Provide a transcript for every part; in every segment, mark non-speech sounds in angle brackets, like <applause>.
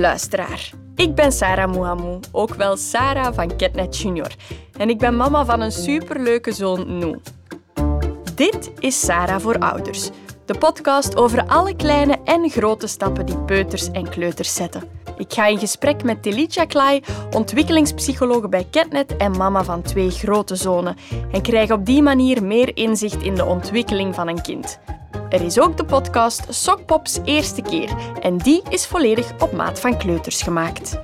luisteraar. Ik ben Sarah Mouhamou, ook wel Sarah van Ketnet Junior. En ik ben mama van een superleuke zoon, Nou. Dit is Sarah voor Ouders, de podcast over alle kleine en grote stappen die peuters en kleuters zetten. Ik ga in gesprek met Telitja Klai, ontwikkelingspsycholoog bij Ketnet en mama van twee grote zonen, en krijg op die manier meer inzicht in de ontwikkeling van een kind. Er is ook de podcast Sokpops Eerste Keer en die is volledig op maat van kleuters gemaakt.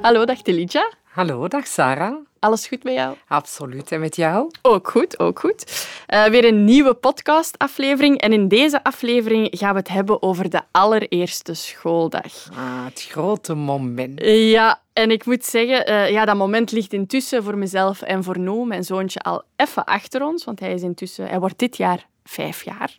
Hallo, dag Telitja. Hallo, dag Sarah. Alles goed met jou? Absoluut. En met jou? Ook goed, ook goed. Uh, weer een nieuwe podcastaflevering. En in deze aflevering gaan we het hebben over de allereerste schooldag. Ah, het grote moment. Ja, en ik moet zeggen, uh, ja, dat moment ligt intussen voor mezelf en voor Noem, mijn zoontje, al even achter ons. Want hij is intussen, hij wordt dit jaar vijf jaar.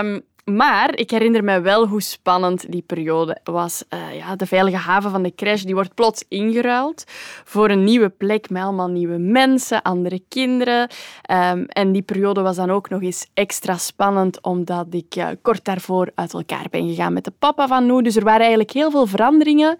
Um, maar ik herinner me wel hoe spannend die periode was. Uh, ja, de veilige haven van de crash die wordt plots ingeruild voor een nieuwe plek met allemaal nieuwe mensen, andere kinderen. Um, en die periode was dan ook nog eens extra spannend omdat ik uh, kort daarvoor uit elkaar ben gegaan met de papa van Noe. Dus er waren eigenlijk heel veel veranderingen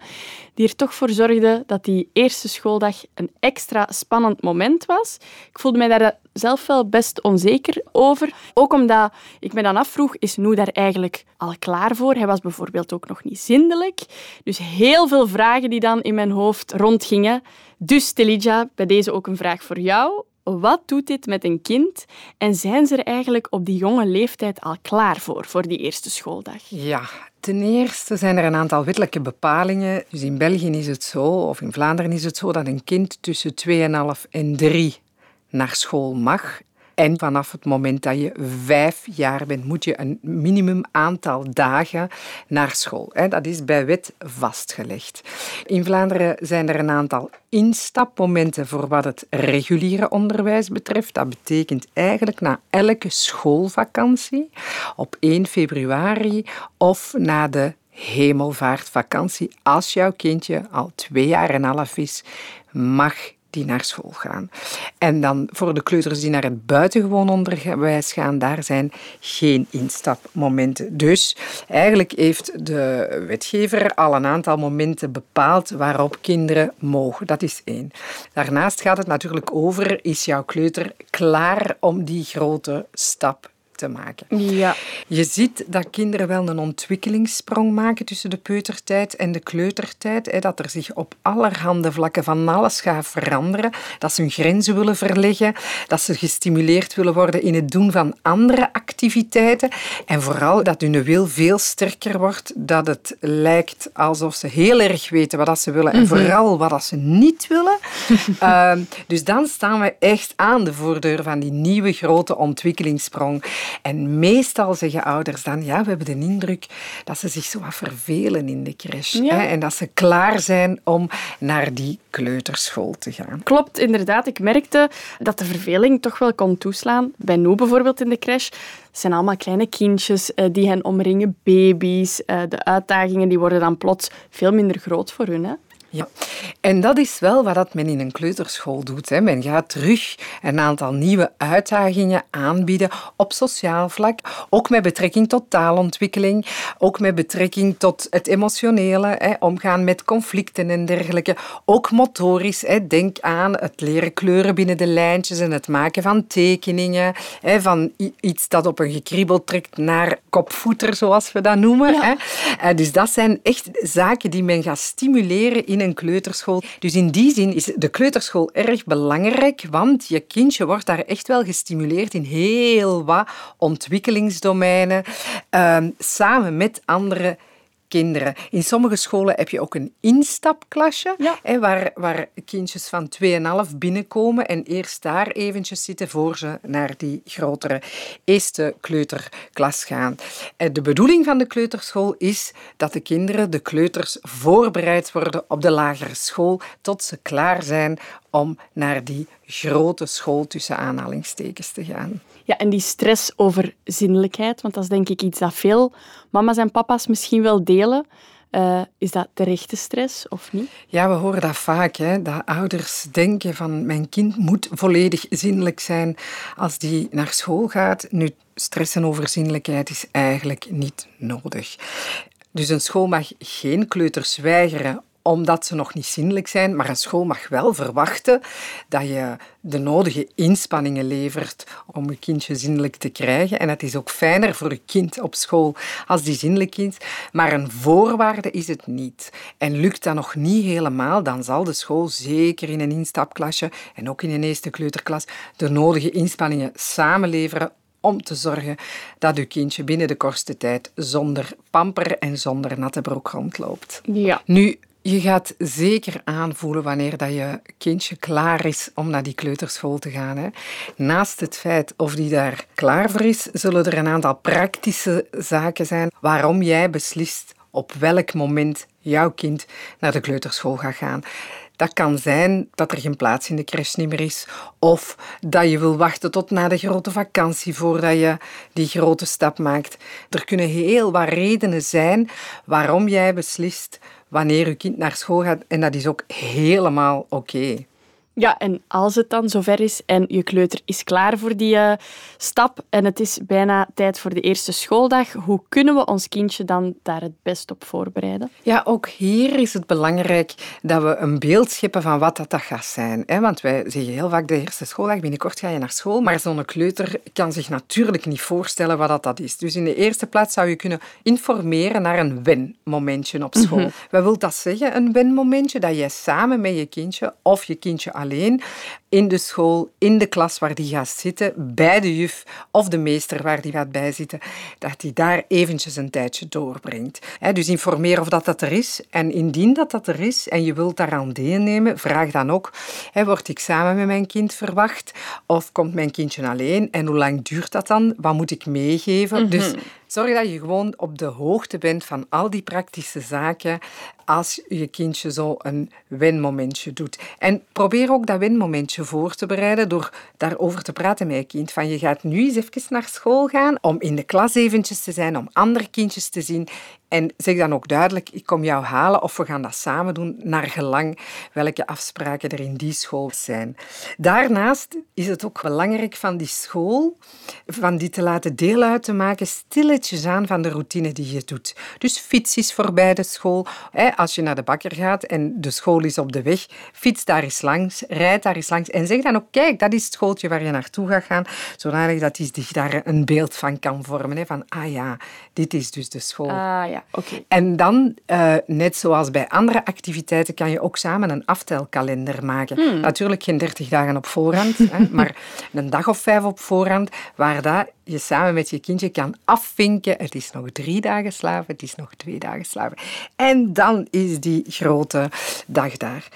die er toch voor zorgden dat die eerste schooldag een extra spannend moment was. Ik voelde mij daar zelf wel best onzeker over. Ook omdat ik me dan afvroeg, is Noe daar eigenlijk al klaar voor? Hij was bijvoorbeeld ook nog niet zindelijk. Dus heel veel vragen die dan in mijn hoofd rondgingen. Dus Telidja, bij deze ook een vraag voor jou. Wat doet dit met een kind en zijn ze er eigenlijk op die jonge leeftijd al klaar voor, voor die eerste schooldag? Ja, ten eerste zijn er een aantal wettelijke bepalingen. Dus in België is het zo, of in Vlaanderen is het zo, dat een kind tussen 2,5 en 3 naar school mag. En vanaf het moment dat je vijf jaar bent, moet je een minimum aantal dagen naar school. Dat is bij wet vastgelegd. In Vlaanderen zijn er een aantal instapmomenten voor wat het reguliere onderwijs betreft. Dat betekent eigenlijk na elke schoolvakantie op 1 februari of na de hemelvaartvakantie, als jouw kindje al twee jaar en half is, mag die naar school gaan. En dan voor de kleuters die naar het buitengewoon onderwijs gaan, daar zijn geen instapmomenten. Dus eigenlijk heeft de wetgever al een aantal momenten bepaald waarop kinderen mogen. Dat is één. Daarnaast gaat het natuurlijk over, is jouw kleuter klaar om die grote stap te maken. Ja. Je ziet dat kinderen wel een ontwikkelingssprong maken tussen de peutertijd en de kleutertijd. Dat er zich op allerhande vlakken van alles gaat veranderen. Dat ze hun grenzen willen verleggen. Dat ze gestimuleerd willen worden in het doen van andere activiteiten. En vooral dat hun wil veel sterker wordt. Dat het lijkt alsof ze heel erg weten wat ze willen. En mhm. vooral wat ze niet willen. <laughs> Ehm, dus dan staan we echt aan de voordeur van die nieuwe grote ontwikkelingssprong. En meestal zeggen ouders dan, ja, we hebben de indruk dat ze zich zo wat vervelen in de crash. Hè, en dat ze klaar zijn om naar die kleuterschool te gaan. Klopt, inderdaad. Ik merkte dat de verveling toch wel kon toeslaan. Bij Noe bijvoorbeeld in de crash. Het zijn allemaal kleine kindjes eh, die hen omringen, baby's. Eh, de uitdagingen die worden dan plots veel minder groot voor hun. Hè? Ja, en dat is wel wat men in een kleuterschool doet. Hè. Men gaat terug een aantal nieuwe uitdagingen aanbieden op sociaal vlak, ook met betrekking tot taalontwikkeling, ook met betrekking tot het emotionele, hè, omgaan met conflicten en dergelijke, ook motorisch. Hè. Denk aan het leren kleuren binnen de lijntjes en het maken van tekeningen, hè, van iets dat op een gekriebel trekt naar kopvoeter, zoals we dat noemen. Hè. Eh, dus dat zijn echt zaken die men gaat stimuleren in een kleuterschool. Dus in die zin is de kleuterschool erg belangrijk, want je kindje wordt daar echt wel gestimuleerd in heel wat ontwikkelingsdomeinen, ehm, samen met andere kinderen. In sommige scholen heb je ook een instapklasje, hè, waar, waar kindjes van 2,5 binnenkomen en eerst daar eventjes zitten voor ze naar die grotere eerste kleuterklas gaan. Eh, de bedoeling van de kleuterschool is dat de kinderen, de kleuters, voorbereid worden op de lagere school tot ze klaar zijn om naar die grote school tussen aanhalingstekens te gaan. Ja, en die stress over zinnelijkheid, want dat is denk ik iets dat veel mama's en papa's misschien wel delen. Uh, is dat terechte stress of niet? Ja, we horen dat vaak. Hè, dat ouders denken van mijn kind moet volledig zinnelijk zijn als die naar school gaat. Nu, stressen over zinnelijkheid is eigenlijk niet nodig. Dus een school mag geen kleuters weigeren omdat ze nog niet zindelijk zijn, maar een school mag wel verwachten dat je de nodige inspanningen levert om je kindje zindelijk te krijgen. En het is ook fijner voor je kind op school als die zindelijk is, maar een voorwaarde is het niet. En lukt dat nog niet helemaal, dan zal de school zeker in een instapklasje en ook in een eerste kleuterklas de nodige inspanningen samenleveren om te zorgen dat uw kindje binnen de kortste tijd zonder pamper en zonder natte broek rondloopt. Ja. Nu, je gaat zeker aanvoelen wanneer dat je kindje klaar is om naar die kleuterschool te gaan. Hè. Naast het feit of die daar klaar voor is, zullen er een aantal praktische zaken zijn waarom jij beslist op welk moment jouw kind naar de kleuterschool gaat gaan. Dat kan zijn dat er geen plaats in de crash niet meer is. Of dat je wil wachten tot na de grote vakantie voordat je die grote stap maakt. Er kunnen heel wat redenen zijn waarom jij beslist wanneer je kind naar school gaat. En dat is ook helemaal oké. Ja, en als het dan zover is en je kleuter is klaar voor die uh, stap en het is bijna tijd voor de eerste schooldag, hoe kunnen we ons kindje dan daar het best op voorbereiden? Ja, ook hier is het belangrijk dat we een beeld scheppen van wat dat, dat gaat zijn. Hè? Want wij zeggen heel vaak de eerste schooldag, binnenkort ga je naar school, maar zo'n kleuter kan zich natuurlijk niet voorstellen wat dat, dat is. Dus in de eerste plaats zou je kunnen informeren naar een wenmomentje op school. Mm Wat wil dat zeggen, een wenmomentje? Dat jij samen met je kindje of je kindje alleen alleen in de school, in de klas waar die gaat zitten, bij de juf of de meester waar die gaat bijzitten, dat die daar eventjes een tijdje doorbrengt. Dus informeer of dat, dat er is. En indien dat dat er is en je wilt daaraan deelnemen, vraag dan ook, word ik samen met mijn kind verwacht of komt mijn kindje alleen en hoe lang duurt dat dan? Wat moet ik meegeven? Dus mhm. Zorg dat je gewoon op de hoogte bent van al die praktische zaken als je kindje zo een wenmomentje doet. En probeer ook dat voor te bereiden door daarover te praten met je kind. Van je gaat nu eens even naar school gaan om in de klas eventjes te zijn, om andere kindjes te zien. En zeg dan ook duidelijk, ik kom jou halen of we gaan dat samen doen, naar gelang welke afspraken er in die school zijn. Daarnaast is het ook belangrijk van die school, van die te laten deel uit te maken, stilletjes aan van de routine die je doet. Dus fiets is voorbij de school. Als je naar de bakker gaat en de school is op de weg, fiets daar eens langs, rijd daar eens langs en zeg dan ook, kijk, dat is het schooltje waar je naartoe gaat gaan, zodanig dat hij zich daar een beeld van kan vormen. Van, ah ja, dit is dus de school. Ah ja. En dan, uh, net zoals bij andere activiteiten, kan je ook samen een aftelkalender maken. Hmm. Natuurlijk geen 30 dagen op voorhand, <laughs> hè, maar een dag of vijf op voorhand, waar dat je samen met je kindje kan afvinken. Het is nog drie dagen slaven, het is nog twee dagen slaven. En dan is die grote dag daar.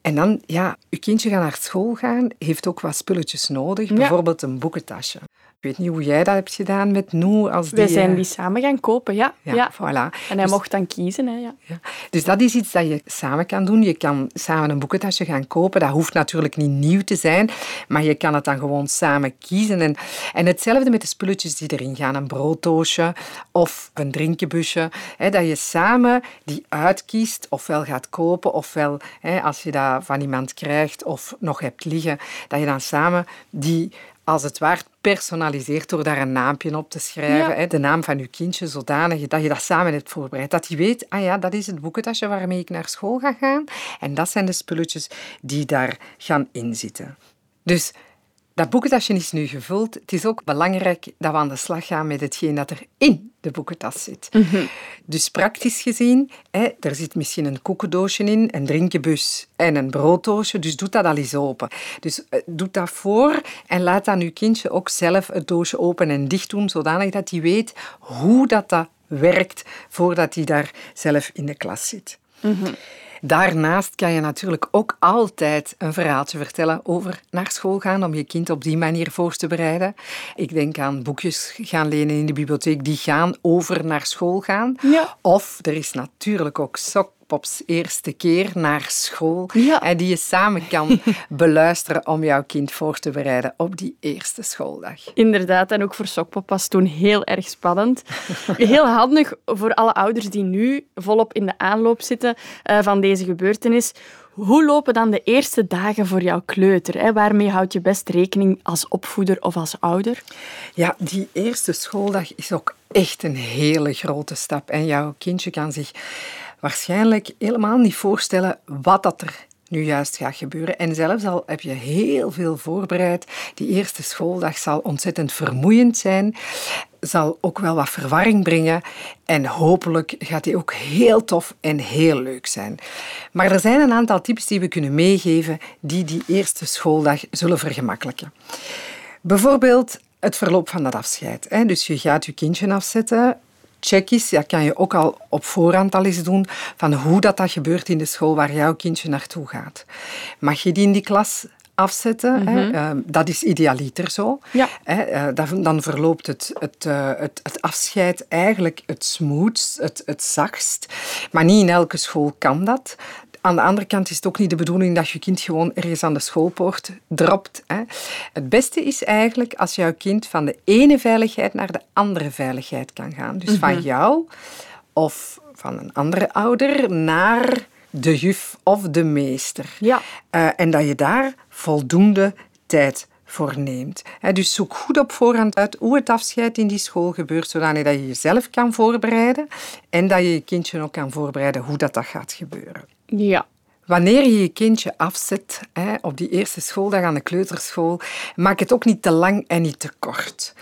En dan, ja, je kindje gaat naar school gaan, heeft ook wat spulletjes nodig. Bijvoorbeeld een boekentasje. Ik weet niet hoe jij dat hebt gedaan met Noe. Als die, Wij zijn eh, die samen gaan kopen, ja. Ja, voilà. En hij dus- mocht dan kiezen. Hè, ja. ja. Dus dat is iets dat je samen kan doen. Je kan samen een boekentasje gaan kopen. Dat hoeft natuurlijk niet nieuw te zijn, maar je kan het dan gewoon samen kiezen. En, en hetzelfde met de spulletjes die erin gaan. Een brooddoosje of een drinkenbusje. Hè, dat je samen die uitkiest, ofwel gaat kopen, ofwel hè, als je dat van iemand krijgt of nog hebt liggen, dat je dan samen die als het ware personaliseert door daar een naampje op te schrijven. Hè, de naam van je kindje, zodanig dat je dat samen hebt voorbereid. Dat hij weet, ah ja, dat is het boekentasje waarmee ik naar school ga gaan. En dat zijn de spulletjes die daar gaan inzitten. Dus dat boekentasje is nu gevuld. Het is ook belangrijk dat we aan de slag gaan met hetgeen dat er in de boekentas zit. Mhm. Dus praktisch gezien, hè, er zit misschien een koekendoosje in, een drinkenbus en een brooddoosje. Dus doe dat al eens open. Dus eh, doe dat voor en laat dan uw kindje ook zelf het doosje open en dicht doen, zodanig dat hij weet hoe dat, dat werkt voordat hij daar zelf in de klas zit. Mhm. Daarnaast kan je natuurlijk ook altijd een verhaaltje vertellen over naar school gaan, om je kind op die manier voor te bereiden. Ik denk aan boekjes gaan lenen in de bibliotheek die gaan over naar school gaan. Ja. Of er is natuurlijk ook sok Pops eerste keer naar school. En die je samen kan <laughs> beluisteren om jouw kind voor te bereiden op die eerste schooldag. Inderdaad, en ook voor Sokpop was toen heel erg spannend. <laughs> Heel handig voor alle ouders die nu volop in de aanloop zitten uh, van deze gebeurtenis. Hoe lopen dan de eerste dagen voor jouw kleuter? Hè? Waarmee houd je best rekening als opvoeder of als ouder? Ja, die eerste schooldag is ook echt een hele grote stap. En jouw kindje kan zich waarschijnlijk helemaal niet voorstellen wat dat er nu juist gaat gebeuren. En zelfs al heb je heel veel voorbereid, die eerste schooldag zal ontzettend vermoeiend zijn, zal ook wel wat verwarring brengen en hopelijk gaat die ook heel tof en heel leuk zijn. Maar er zijn een aantal tips die we kunnen meegeven die die eerste schooldag zullen vergemakkelijken. Bijvoorbeeld het verloop van dat afscheid. Dus je gaat je kindje afzetten check is, ja, kan je ook al op voorhand al eens doen, van hoe dat, dat gebeurt in de school waar jouw kindje naartoe gaat. Mag je die in die klas afzetten. hè? Mhm. Ehm, dat is idealiter zo. Ja. Hè? Eh, dan verloopt het, het, uh, het, het, afscheid eigenlijk het smoothst, het, het zachtst. Maar niet in elke school kan dat. Aan de andere kant is het ook niet de bedoeling dat je kind gewoon ergens aan de schoolpoort dropt. Hè. Het beste is eigenlijk als jouw kind van de ene veiligheid naar de andere veiligheid kan gaan. Dus van mhm. jou of van een andere ouder naar de juf of de meester. Ja. Uh, en dat je daar voldoende tijd voor neemt. Dus zoek goed op voorhand uit hoe het afscheid in die school gebeurt, zodat je jezelf kan voorbereiden en dat je je kindje ook kan voorbereiden hoe dat, dat gaat gebeuren. Ja. Wanneer je je kindje afzet hè, op die eerste schooldag aan de kleuterschool, maak het ook niet te lang en niet te kort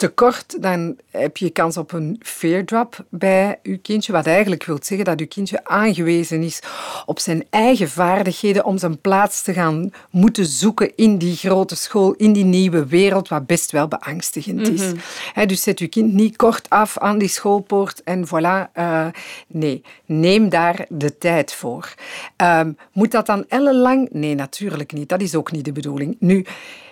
te kort, dan heb je kans op een fear drop bij je kindje. Wat eigenlijk wil zeggen dat je kindje aangewezen is op zijn eigen vaardigheden om zijn plaats te gaan moeten zoeken in die grote school, in die nieuwe wereld, wat best wel beangstigend is. Mhm. dus zet je kind niet kort af aan die schoolpoort en voilà. Uh, nee, neem daar de tijd voor. Um, moet dat dan ellenlang? Nee, natuurlijk niet. Dat is ook niet de bedoeling. Nu,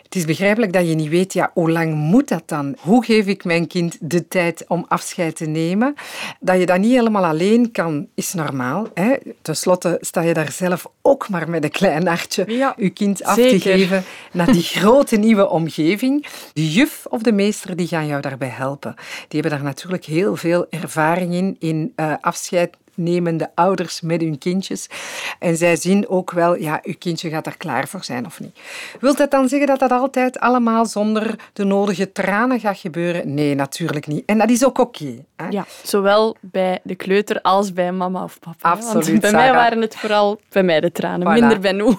het is begrijpelijk dat je niet weet, ja, hoe lang moet dat dan? Hoe geef ik mijn kind de tijd om afscheid te nemen? Dat je dat niet helemaal alleen kan, is normaal. Hè? Ten slotte sta je daar zelf ook maar met een klein hartje ja, je kind af te geven naar die grote nieuwe omgeving. De juf of de meester die gaan jou daarbij helpen. Die hebben daar natuurlijk heel veel ervaring in, in uh, afscheid nemende ouders met hun kindjes. En zij zien ook wel, ja, uw kindje gaat er klaar voor zijn of niet. Wilt dat dan zeggen dat dat altijd allemaal zonder de nodige tranen gaat gebeuren? Nee, natuurlijk niet. En dat is ook oké. ja, zowel bij de kleuter als bij mama of papa. Absoluut, Want bij mij waren het vooral bij mij de tranen, minder bij Noe.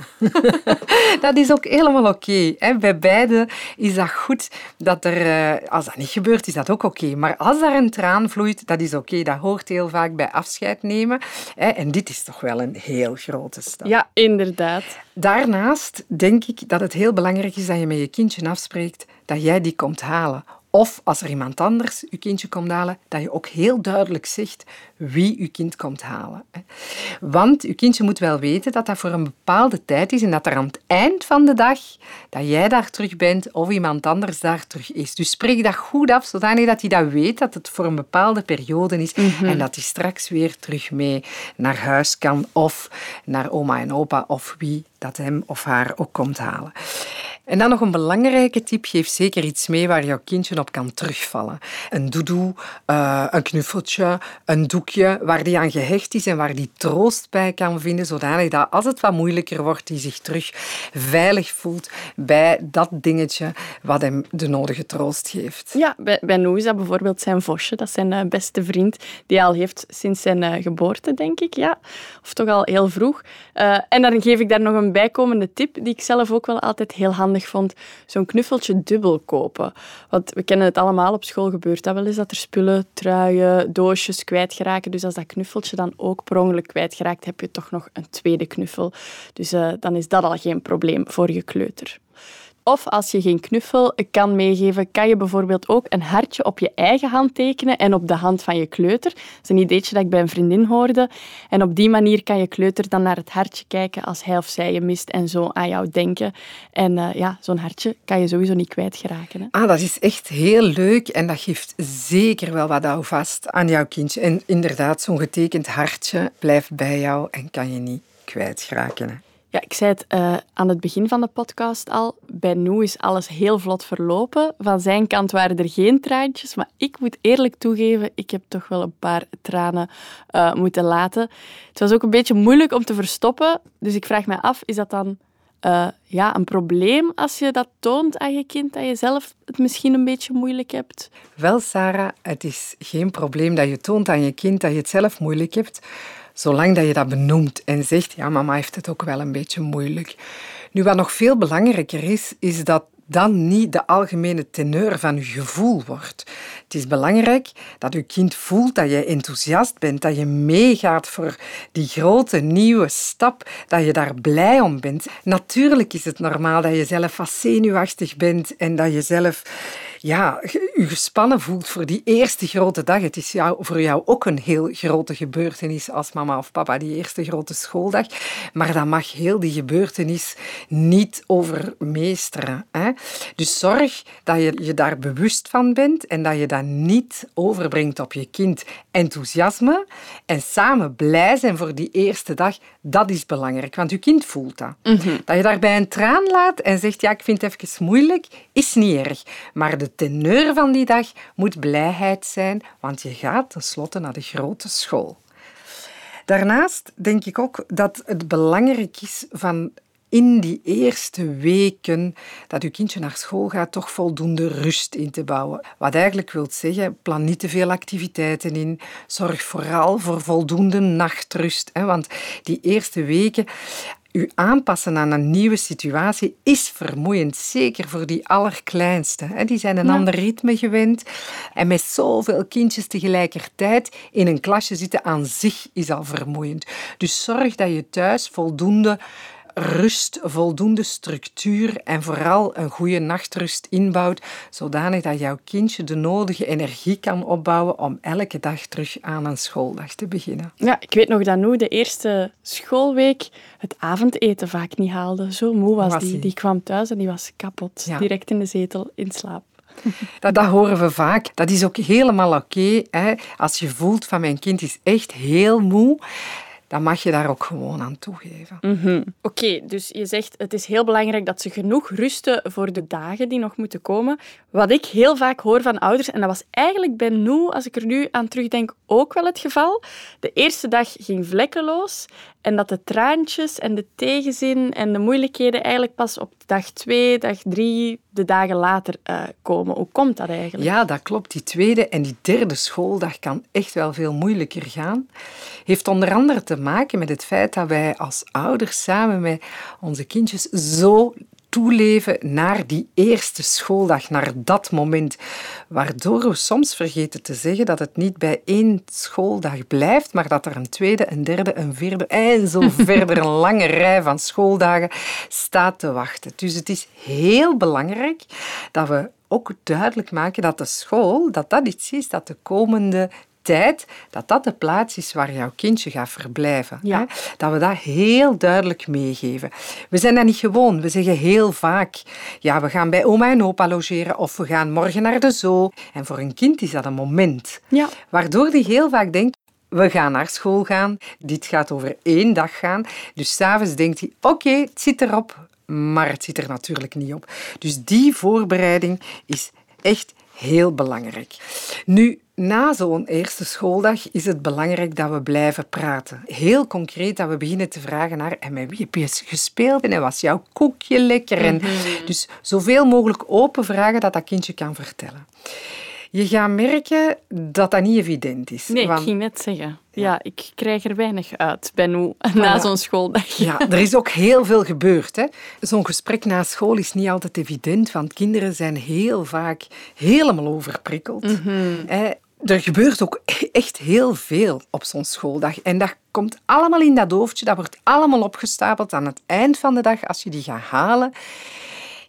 <laughs> dat is ook helemaal oké. Bij beide is dat goed dat er... Eh, als dat niet gebeurt, is dat ook oké. Maar als er een traan vloeit, dat is oké. Dat hoort heel vaak bij afscheid nemen. En dit is toch wel een heel grote stap. Ja, inderdaad. Daarnaast denk ik dat het heel belangrijk is dat je met je kindje afspreekt dat jij die komt halen of als er iemand anders je kindje komt halen, dat je ook heel duidelijk zegt wie je kind komt halen. Want je kindje moet wel weten dat dat voor een bepaalde tijd is en dat er aan het eind van de dag dat jij daar terug bent of iemand anders daar terug is. Dus spreek dat goed af, zodanig dat hij dat weet dat het voor een bepaalde periode is mhm. en dat hij straks weer terug mee naar huis kan of naar oma en opa of wie dat hem of haar ook komt halen. En dan nog een belangrijke tip. Geef zeker iets mee waar jouw kindje op kan terugvallen. Een doedoe, uh, een knuffeltje, een waar die aan gehecht is en waar die troost bij kan vinden, zodanig dat als het wat moeilijker wordt, die zich terug veilig voelt bij dat dingetje wat hem de nodige troost geeft. Ja, bij, bij Noe is dat bijvoorbeeld zijn vosje. Dat is zijn uh, beste vriend, die hij al heeft sinds zijn uh, geboorte, denk ik. Ja. Of toch al heel vroeg. en dan geef ik daar nog een bijkomende tip, die ik zelf ook wel altijd heel handig vond, zo'n knuffeltje dubbel kopen. Want we kennen het allemaal, op school gebeurt dat wel eens, dat er spullen, truien, doosjes Dus als dat knuffeltje dan ook per ongeluk kwijtgeraakt, heb je toch nog een tweede knuffel. Dus uh, dan is dat al geen probleem voor je kleuter. Of als je geen knuffel kan meegeven, kan je bijvoorbeeld ook een hartje op je eigen hand tekenen en op de hand van je kleuter. Dat is een ideetje dat ik bij een vriendin hoorde. En op die manier kan je kleuter dan naar het hartje kijken als hij of zij je mist en zo aan jou denken. En uh, ja, zo'n hartje kan je sowieso niet kwijtgeraken. Hè? Ah, dat is echt heel leuk en dat geeft zeker wel wat vast aan jouw kindje. En inderdaad, zo'n getekend hartje blijft bij jou en kan je niet kwijtgeraken. Ja, ik zei het uh, aan het begin van de podcast al. Bij Noe is alles heel vlot verlopen. Van zijn kant waren er geen traantjes. Maar ik moet eerlijk toegeven, ik heb toch wel een paar tranen uh, moeten laten. Het was ook een beetje moeilijk om te verstoppen. Dus ik vraag me af, is dat dan uh, ja, een probleem als je dat toont aan je kind, dat je zelf het misschien een beetje moeilijk hebt? Wel, Sarah, het is geen probleem dat je toont aan je kind dat je het zelf moeilijk hebt, zolang dat je dat benoemt en zegt, ja, mama heeft het ook wel een beetje moeilijk. Nu, wat nog veel belangrijker is, is dat dan niet de algemene teneur van je gevoel wordt. Het is belangrijk dat je kind voelt dat je enthousiast bent, dat je meegaat voor die grote nieuwe stap, dat je daar blij om bent. Natuurlijk is het normaal dat je zelf wat zenuwachtig bent en dat je zelf ja, je gespannen voelt voor die eerste grote dag. Het is jou, voor jou ook een heel grote gebeurtenis als mama of papa, die eerste grote schooldag. Maar dat mag heel die gebeurtenis niet overmeesteren. Hè? Dus zorg dat je je daar bewust van bent en dat je dat niet overbrengt op je kind. Enthousiasme en samen blij zijn voor die eerste dag, dat is belangrijk, want je kind voelt dat. Mhm. Dat je daarbij een traan laat en zegt, ja, ik vind het even moeilijk, is niet erg. Maar de teneur van die dag moet blijheid zijn, want je gaat tenslotte naar de grote school. Daarnaast denk ik ook dat het belangrijk is van in die eerste weken dat uw kindje naar school gaat, toch voldoende rust in te bouwen. Wat eigenlijk wil zeggen, plan niet te veel activiteiten in. Zorg vooral voor voldoende nachtrust. Want die eerste weken, u aanpassen aan een nieuwe situatie is vermoeiend. Zeker voor die allerkleinste. Die zijn een ander ritme gewend. En met zoveel kindjes tegelijkertijd in een klasje zitten aan zich is al vermoeiend. Dus zorg dat je thuis voldoende rust, voldoende structuur en vooral een goede nachtrust inbouwt, zodanig dat jouw kindje de nodige energie kan opbouwen om elke dag terug aan een schooldag te beginnen. Ja, ik weet nog dat Nu de eerste schoolweek het avondeten vaak niet haalde. Zo moe was, was die. Die kwam thuis en die was kapot. Direct in de zetel in slaap. <laughs> Dat, dat, horen we vaak. Dat is ook helemaal oké. Als je voelt van mijn kind is echt heel moe dan mag je daar ook gewoon aan toegeven. Mhm. Oké, dus je zegt het is heel belangrijk dat ze genoeg rusten voor de dagen die nog moeten komen. Wat ik heel vaak hoor van ouders, en dat was eigenlijk bij Noe, als ik er nu aan terugdenk, ook wel het geval. De eerste dag ging vlekkeloos en dat de traantjes en de tegenzin en de moeilijkheden eigenlijk pas op dag twee, dag drie, de dagen later uh, komen. Hoe komt dat eigenlijk? Ja, dat klopt. Die tweede en die derde schooldag kan echt wel veel moeilijker gaan. Heeft onder andere te maken met het feit dat wij als ouders samen met onze kindjes zo toeleven naar die eerste schooldag, naar dat moment. Waardoor we soms vergeten te zeggen dat het niet bij één schooldag blijft, maar dat er een tweede, een derde, een vierde en zo <laughs> verder een lange rij van schooldagen staat te wachten. Dus het is heel belangrijk dat we ook duidelijk maken dat de school, dat dat iets is dat de komende tijd, dat dat de plaats is waar jouw kindje gaat verblijven. Hè? Dat we dat heel duidelijk meegeven. We zijn dat niet gewoon. We zeggen heel vaak, ja, we gaan bij oma en opa logeren of we gaan morgen naar de zoo. En voor een kind is dat een moment. Ja. Waardoor die heel vaak denkt, we gaan naar school gaan. Dit gaat over één dag gaan. Dus s'avonds denkt hij, oké, het zit erop. Maar het zit er natuurlijk niet op. Dus die voorbereiding is echt heel belangrijk. Nu, na zo'n eerste schooldag is het belangrijk dat we blijven praten. Heel concreet dat we beginnen te vragen naar en met wie heb je gespeeld en was jouw koekje lekker? En mhm. dus zoveel mogelijk open vragen dat dat kindje kan vertellen. Je gaat merken dat dat niet evident is. Nee, ik ging net zeggen. Ja. ik krijg er weinig uit bij nu, <laughs> na zo'n schooldag. Ja, er is ook heel veel gebeurd. Zo'n gesprek na school is niet altijd evident, want kinderen zijn heel vaak helemaal overprikkeld. Mm er gebeurt ook echt heel veel op zo'n schooldag. En dat komt allemaal in dat hoofdje, dat wordt allemaal opgestapeld aan het eind van de dag, als je die gaat halen.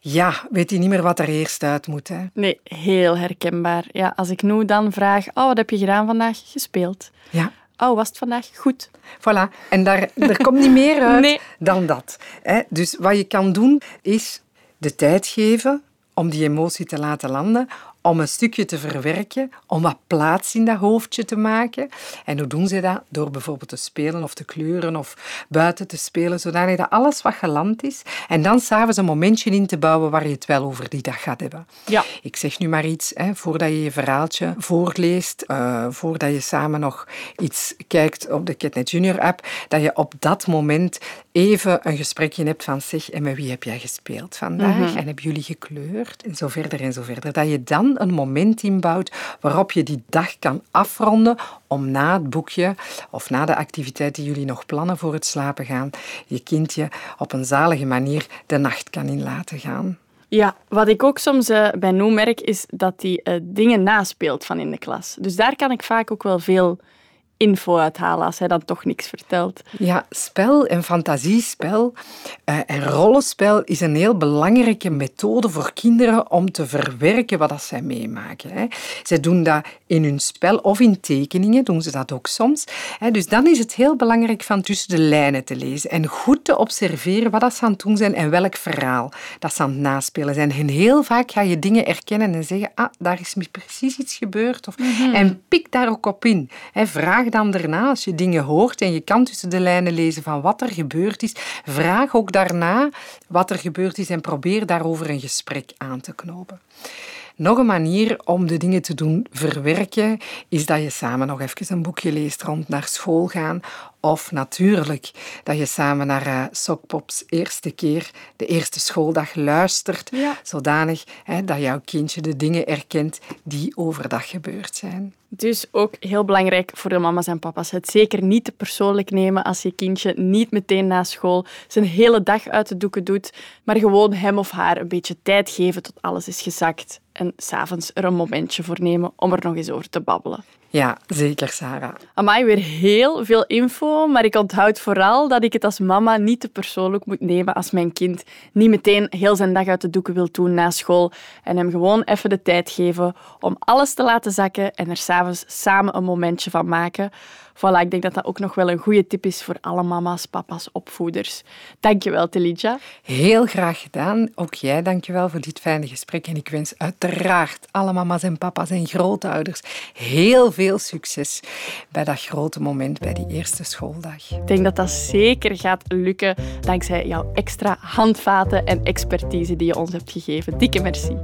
Ja, weet je niet meer wat er eerst uit moet. Hè? Nee, heel herkenbaar. Ja, als ik nu dan vraag, oh, wat heb je gedaan vandaag? Gespeeld. Ja. Oh, was het vandaag goed? Voilà. En daar, er komt niet meer <laughs> uit dan dat. Hè? Dus wat je kan doen, is de tijd geven om die emotie te laten landen, om een stukje te verwerken, om wat plaats in dat hoofdje te maken. En hoe doen ze dat? Door bijvoorbeeld te spelen of te kleuren of buiten te spelen, zodanig dat alles wat geland is. En dan s'avonds een momentje in te bouwen waar je het wel over die dag gaat hebben. Ja. Ik zeg nu maar iets, hè, voordat je je verhaaltje voorleest, uh, voordat je samen nog iets kijkt op de Ketnet Junior app, dat je op dat moment even een gesprekje hebt van zeg, en met wie heb jij gespeeld vandaag? Mhm. En hebben jullie gekleurd? En zo verder en zo verder. Dat je dan een moment inbouwt waarop je die dag kan afronden om na het boekje of na de activiteit die jullie nog plannen voor het slapen gaan, je kindje op een zalige manier de nacht kan in laten gaan. Ja, wat ik ook soms uh, bij Noem merk, is dat hij uh, dingen naspeelt van in de klas. Dus daar kan ik vaak ook wel veel info uithalen als hij dan toch niks vertelt. Ja, spel en fantasiespel uh, en rollenspel is een heel belangrijke methode voor kinderen om te verwerken wat dat zij meemaken. Hè. Zij doen dat in hun spel of in tekeningen, doen ze dat ook soms. Hè. Dus dan is het heel belangrijk van tussen de lijnen te lezen en goed te observeren wat dat ze aan het doen zijn en welk verhaal dat ze aan het naspelen zijn. En heel vaak ga je dingen erkennen en zeggen, ah, daar is precies iets gebeurd. Of, mhm. En pik daar ook op in. Hè. Vraag dan daarna, als je dingen hoort en je kan tussen de lijnen lezen van wat er gebeurd is, vraag ook daarna wat er gebeurd is en probeer daarover een gesprek aan te knopen. Nog een manier om de dingen te doen verwerken is dat je samen nog even een boekje leest rond naar school gaan. Of natuurlijk dat je samen naar uh, Sokpops eerste keer, de eerste schooldag luistert. Zodanig hè, dat jouw kindje de dingen erkent die overdag gebeurd zijn. Dus ook heel belangrijk voor de mama's en papa's. Het zeker niet te persoonlijk nemen als je kindje niet meteen na school zijn hele dag uit de doeken doet, maar gewoon hem of haar een beetje tijd geven tot alles is gezakt. En s'avonds er een momentje voor nemen om er nog eens over te babbelen. Ja, zeker, Sarah. Amai, weer heel veel info, maar ik onthoud vooral dat ik het als mama niet te persoonlijk moet nemen als mijn kind niet meteen heel zijn dag uit de doeken wil doen na school en hem gewoon even de tijd geven om alles te laten zakken en er s'avonds samen een momentje van maken. Voilà, ik denk dat dat ook nog wel een goede tip is voor alle mama's, papa's, opvoeders. Dankjewel, Telidja. Heel graag gedaan. Ook jij dankjewel voor dit fijne gesprek. En ik wens uiteraard alle mama's en papa's en grootouders heel veel succes bij dat grote moment, bij die eerste schooldag. Ik denk dat dat zeker gaat lukken dankzij jouw extra handvaten en expertise die je ons hebt gegeven. Dikke merci.